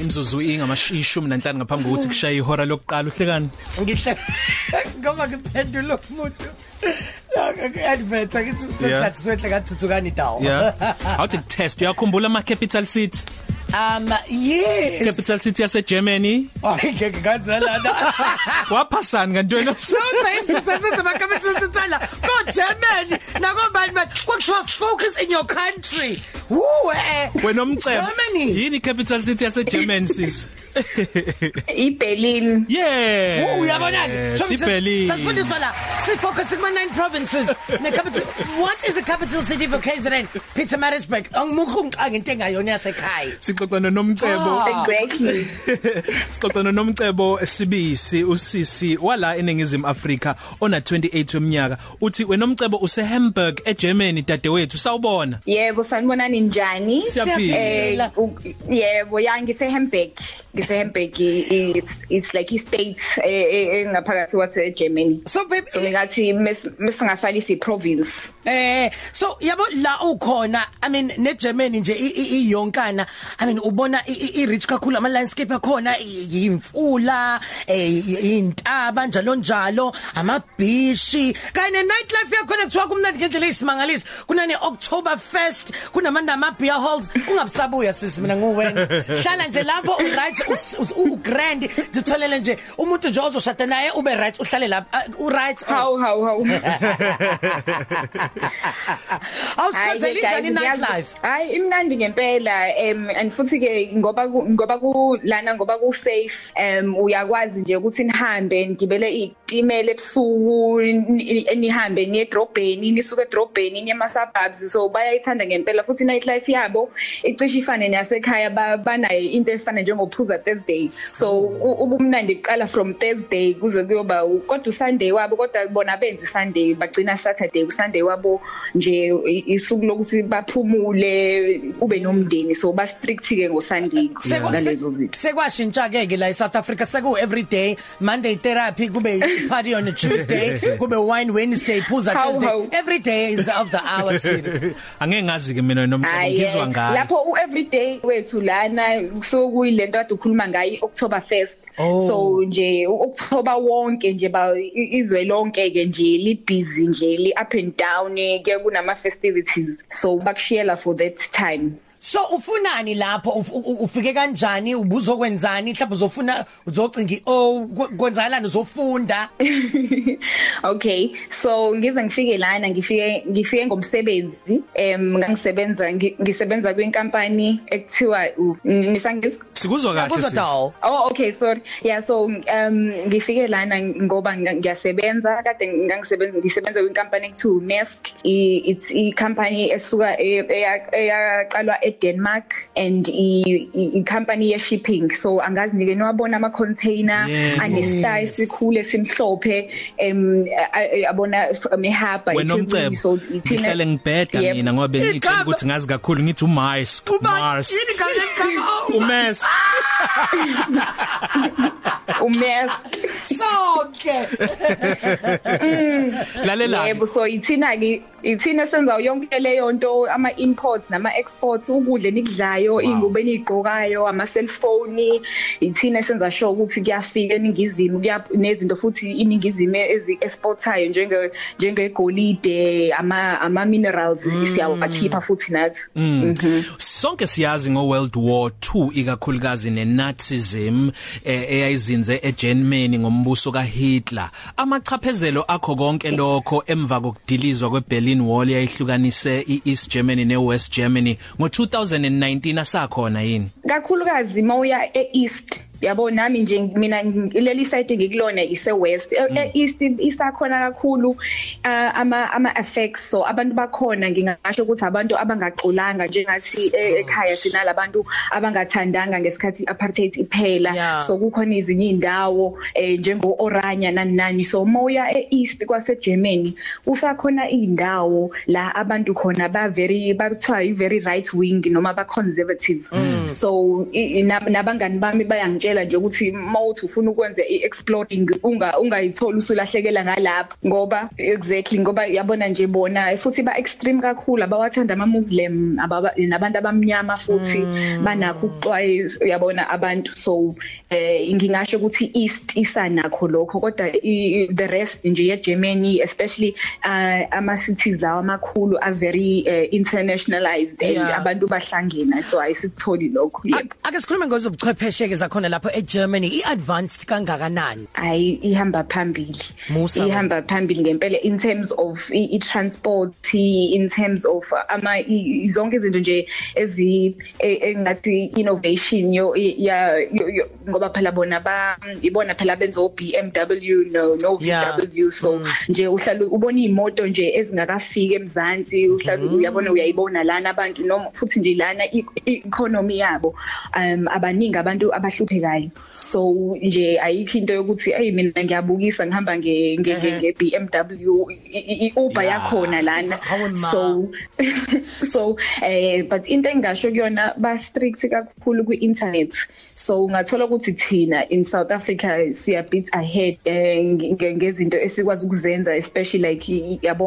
imzuzu ingamashishumi nanhlanu ngaphambi kokuthi kushaye ihora lokuqala. Uhlekani ngihle ngoba ngiphendula umuntu. Advert akithi uthatha swehle kathuthukani dawo yeah. How to test uyakhumbula ama capital city? Um yes. Capital city yase Germany hayi ngeke ngazalana waphasani kanti wena so babe sisize ama capital city la go Germany nako bani kwakuthiwa focus in your country. Who eh? Wena umcebo Germany. Yini capital city yase Germany sis? iBerlin. Yeah. Uyabona? Ke siBerlin. sasifundiswa la. Si focus kuma nine provinces. Ne capital what is the capital city for KZN Pietermaritzburg angimukho ngixaka into engayona yasekhaya. Sixoxana nomcebo. Ah. exactly. Sixoxana nomcebo sibisi usisi wala eningizimu Afrika ona 28 weminyaka. Uthi wena umcebo use Hamburg eGermany dadewethu sawubona. Yebo sanibonani njani Siyaphila. eh u- yebo ya ngise Hamburg ngise Hamburg i- it's it's like i state engaphakathi wase Germany so babe so ngathi mesingafani si province Eh so yabo la ukhona I mean ne Germany nje i- i- iyonkana. I mean ubona i- i i- rich kakhulu ama landscape akhona i- imfula eh intaba njalo njalo amabhishi kanye nightlife yakhona kuthiwa kumnandi ngendlela esimangalisi kunane October Fest kunamanda ama beer halls. Ungabusabuya sisi mina nguwena hlala nje lapho u right us- us- u grand zitholele nje umuntu nje ozoshada naye ube right uhlale lapha u right how how how Awusichazeli njani nightlife? Hayi imnandi ngempela em and futhi ke ngoba ku- ngoba ku lana ngoba ku safe em uyakwazi nje ukuthi nihambe ngibele itimela ebusuku ni- nihambe niye edrobheni nisuke edrobheni niye ema suburbs so bayayithanda ngempela futhi nightlife yabo icishe ifane neyasekhaya ba- banayo into efana njengophuza Thursday. So u- ubumnandi kuqala from Thursday kuze kuyoba u- kodwa uSunday wabo kodwa bona benzi Sunday bagcina Saturday uSunday wabo nje i- isuku lokuthi baphumule ube nomndeni. So ba strict ke ngoSunday ngalezo zinto sekwashintsha ke ke la eSouth Africa. Seku everyday Monday therapy kube party on a Tuesday kube wine Wednesday phuza How, Thursday. how? every day is the of the hour sweet angeke ngazi ke mina nomcebo Hayi, ngizwa eh, ngayo. Lapho u everyday wethu lana so kuyilento kade ukhuluma ngayo October 1st Oh. so nje u- October wonke nje ba i- izwe lonke ke nje li busy nje li up and down eh, ke kunama festivities so bakushiyela for that time. So ufunani lapho? Uf- u- u- ufike kanjani? Ubuzokwenzani? Mhlawumbe uzofuna uzocinga oh kwe- kwenzakalani uzofunda? Okay so ngize ngifike lana ngifike ngifike ngomsebenzi em ngangisebenza ngi- ngisebenza kwinkampani ekuthiwa u- nisangizwa sikuzwa kahle Oh okay sorry. Yeah so um ngifike lana ngoba ngiyasebenza kade ngangisebenza ngisebenza kwinkampani ekuthiwa Maersk I- it's i company esuka e- eya- eyaqalwa eDenmark and i i- i company ye shipping so angazi nike niwabona ama container Yebo. ane star esikhulu esimhlophe em yabona mehaba wena umcebo ngihlale ngibheda Yep. mina ngoba bengitshela Igama- ukuthi ngazi kakhulu ngithi uMars Mars. yini kahle ngicaba uMars. uMaersk sonke. Lalela. Yebo so ithina ke ithina senza yonke leyo nto ama imports nama exports ukudla enikudlayo ingubo enigqokayo ama cellphone ithina senza sure ukuthi kuyafika eningizimu kuya nezinto futhi iningizimu ezi exportayo njenge njengegolide ama ama minerals siyawakhipha futhi nathi. Sonke siyazi ngo World War 2 ikakhulukazi neNazism eh, eyayizinze eGermany ngombuso kaHitler. Amachaphezelo akho konke lokho emva kokudilizwa kweBerlin Wall yayihlukanise iEast Germany neWest Germany ngo2019 asakhona yini? Kakhulukazi mawuya eeast yabo nami nje mina leli side ngikulona ise west east isakhona kakhulu ama ama effects. So abantu bakhona ngingasho ukuthi abantu abangaxolanga njengathi e- ekhaya sinalabantu abangathandanga ngesikhathi apartheid iphela. So kukhona izinye indawo eh, njengo Oranje nani nani so moya eeast kwase Germany usakhona indawo la abantu khona ba very bakuthiwa i very right wing noma ba conservative so i- nab- nabangani bami bayangitshela ngiyakutshela nje ukuthi mawuthi ufuna ukwenza i-exploring unga ungayithola usulahlekela ngalapha ngoba exactly ngoba yabona nje bona futhi ba extreme kakhulu abawathanda ama Muslim nabantu abamnyama futhi mm. banakho ukuxwayisa yabona abantu so eh ngingasho ukuthi East isanakho lokho kodwa the rest nje ye Germany especially uh, ama cities awo amakhulu are very uh, internationalized and yeah. abantu bahlangena so ayisikutholi lokho yebo ake sikhulume ngozobuchwepheshe ke zakhona lapho eGermany iadvanced kangakanani ayi ihamba phambili ihamba phambili ngempela in terms of i transport in terms of ama zonke izinto nje ezi e, engathi innovation yo ya ngoba phela bona ba ibona phela benza o BMW no no VW so mm. nje uhlala ubona imoto nje ezingakafiki emzansi uhlala mm. uyabona uyayibona lana abantu noma futhi nje lana economy yabo um abaningi abantu abahluphekayo so nje ayikho into yokuthi hey mina ngiyabukisa ngihamba nge nge BMW iUber yakhona lana. so so eh but into engasho kuyona ba strict kakhulu ku internet so ungathola ukuthi thina in South Africa siya bit ahead eh, ngezinto esikwazi ukuzenza especially like yabo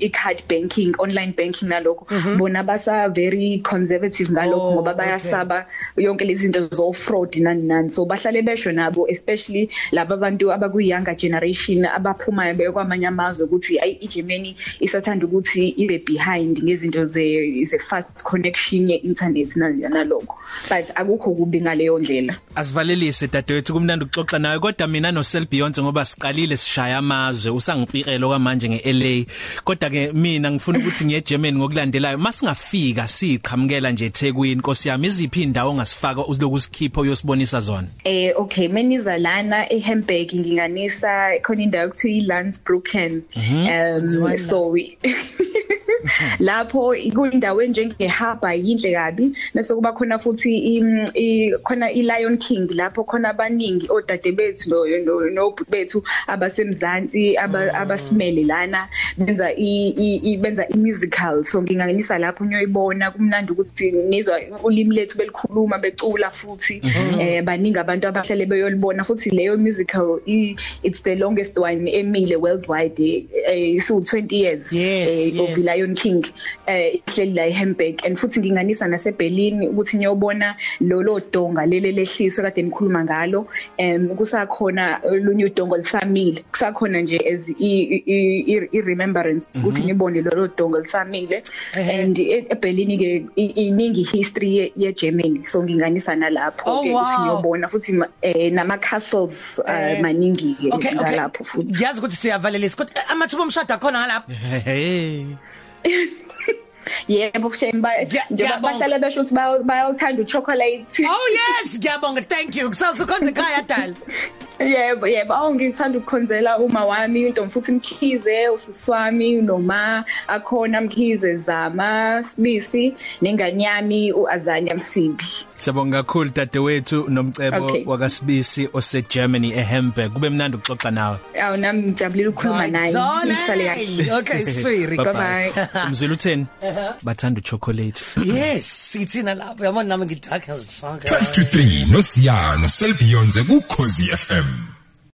i card banking online banking nalokho. Mhm. bona basa very conservative ngalokho ngoba oh, bayasaba yonke lezi zinto zo fraud nani nani so bahlale besho nabo especially laba bantu abaku younger generation abaphumayo bekwamanye amazwe ukuthi ay iGermany isathanda ukuthi ibe behind ngezinto ze ze fast connection ye internet nalokho. But akukho kubi ngaleyo ndlela. Asivalelise dadewethu kumnandi ukuxoxa nawe kodwa mina no Sel Beyonce ngoba siqalile sishaya amazwe usangipikelo kwamanje ngeLA kodwa ke mina ngifuna ukuthi ngiye Germany ngokulandelayo. Masingafika siqhamukela nje eThekwini Nkosi yami iziphi indawo ongasifaka uloku sikhipha uyosibonisa zona? Eh okay meniza lana eHamburg nginganisa khona indawo kuthiwa iLandsbrucken mhm. um so lapho kuyindawo njengehaba yinhle kabi. Bese kuba khona futhi khona iLion King lapho khona abaningi odade bethu no no bethu abasemzansi abasimele lana benza i benza imusical. So nginganisa lapho nyoyibona kumnandi ukuthi nizwa ulimi lethu belikhuluma becula futhi. Mhm. Eh baningi abantu abahlale beyolibona futhi leyo musical it's the longest one emile worldwide eh so 20 years eh of Lion King eh ihleli la eHamburg. And futhi nginganisa naseBerlin ukuthi ngiyobona lolo donga lele lehliswe kade nikhuluma ngalo. Em kusakhona lunye udongo lisamile kusakhona nje as i remembrance ukuthi mhm. ngibone lolo dongo lisamile and eBerlin ke iningi history ye Germany so nginganisa nalapho oh, ke ukuthi ngiyobona futhi eh, nama castles eh, maningi ke ngalapho futhi yazi ukuthi siyavalelisa kodwa amathuba omshado khona ngalapho Yebo kushemba njengoba bahlale besho ukuthi bayothanda uchocolate. Oh yes, ngiyabonga. Thank you. Kusazo konke ekhaya dala. Yebo yebo. Awu ngithanda ukukhonzela uma wami into mfuthi mkhize usiswami noma akhona mkhize zama sibisi nengane yami uAzanya Msimbi Siyabonga kakhulu dadewethu nomcebo okay. wakasibisi ose Germany eHamburg kube mnandi ukuxoxa nawe. Awu nami ngijabulile ukukhuluma naye. Isale kahle. Okay sweet bye bye Umzulu utheni? Bathanda uchocolate. Yes sithina lapho yabona nami ngidaka ngizishaka 23 noSiyano Selbionze ku Khosi FM them.